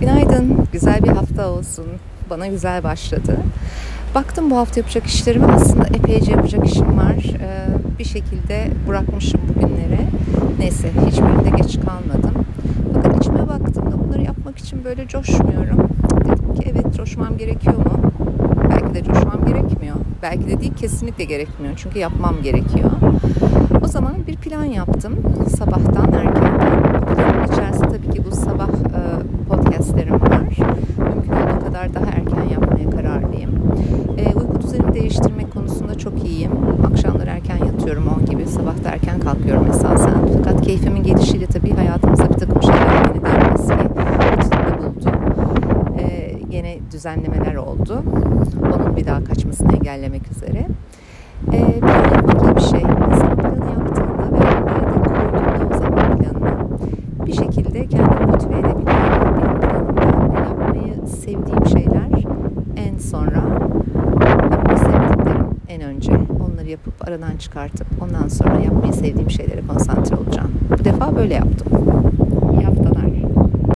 Günaydın, güzel bir hafta olsun. Bana güzel başladı. Baktım bu hafta yapacak işlerime aslında epeyce yapacak işim var. Ee, bir şekilde bırakmışım bugünleri. Neyse hiçbirinde geç kalmadım. Fakat içime baktığımda bunları yapmak için böyle coşmuyorum. Dedim ki evet coşmam gerekiyor mu? Belki de coşmam gerekmiyor. Belki de değil kesinlikle gerekmiyor. Çünkü yapmam gerekiyor. O zaman bir plan yaptım. Sabahtan erkenden. Planın içerisinde tabii ki bu sabah e, podcastlerim var. Mümkün olduğu kadar daha erken yapmaya kararlıyım. E, uyku düzenimi değiştirmek konusunda çok iyiyim. Akşamları erken yatıyorum 10 gibi. Sabah da erken kalkıyorum esasen. Fakat keyfimin gelişiyle tabii hayatımızda bir takım şeyler eski rutinde buldu. E, yine düzenlemeler oldu. Onun bir daha kaçmasını engellemek üzere. E, plan yapmak iyi bir şey. İnsan planı yaptığında ve oraya da koyduğunda o zaman planını bir şekilde kendini motive edebiliyor. Benim planımda yapmayı sevdiğim şeyler en sonra yapmayı sevdiklerim en önce. Onları yapıp aradan çıkartıp ondan sonra yapmayı sevdiğim şeylere konsantre olacağım. Bu defa böyle yaptım.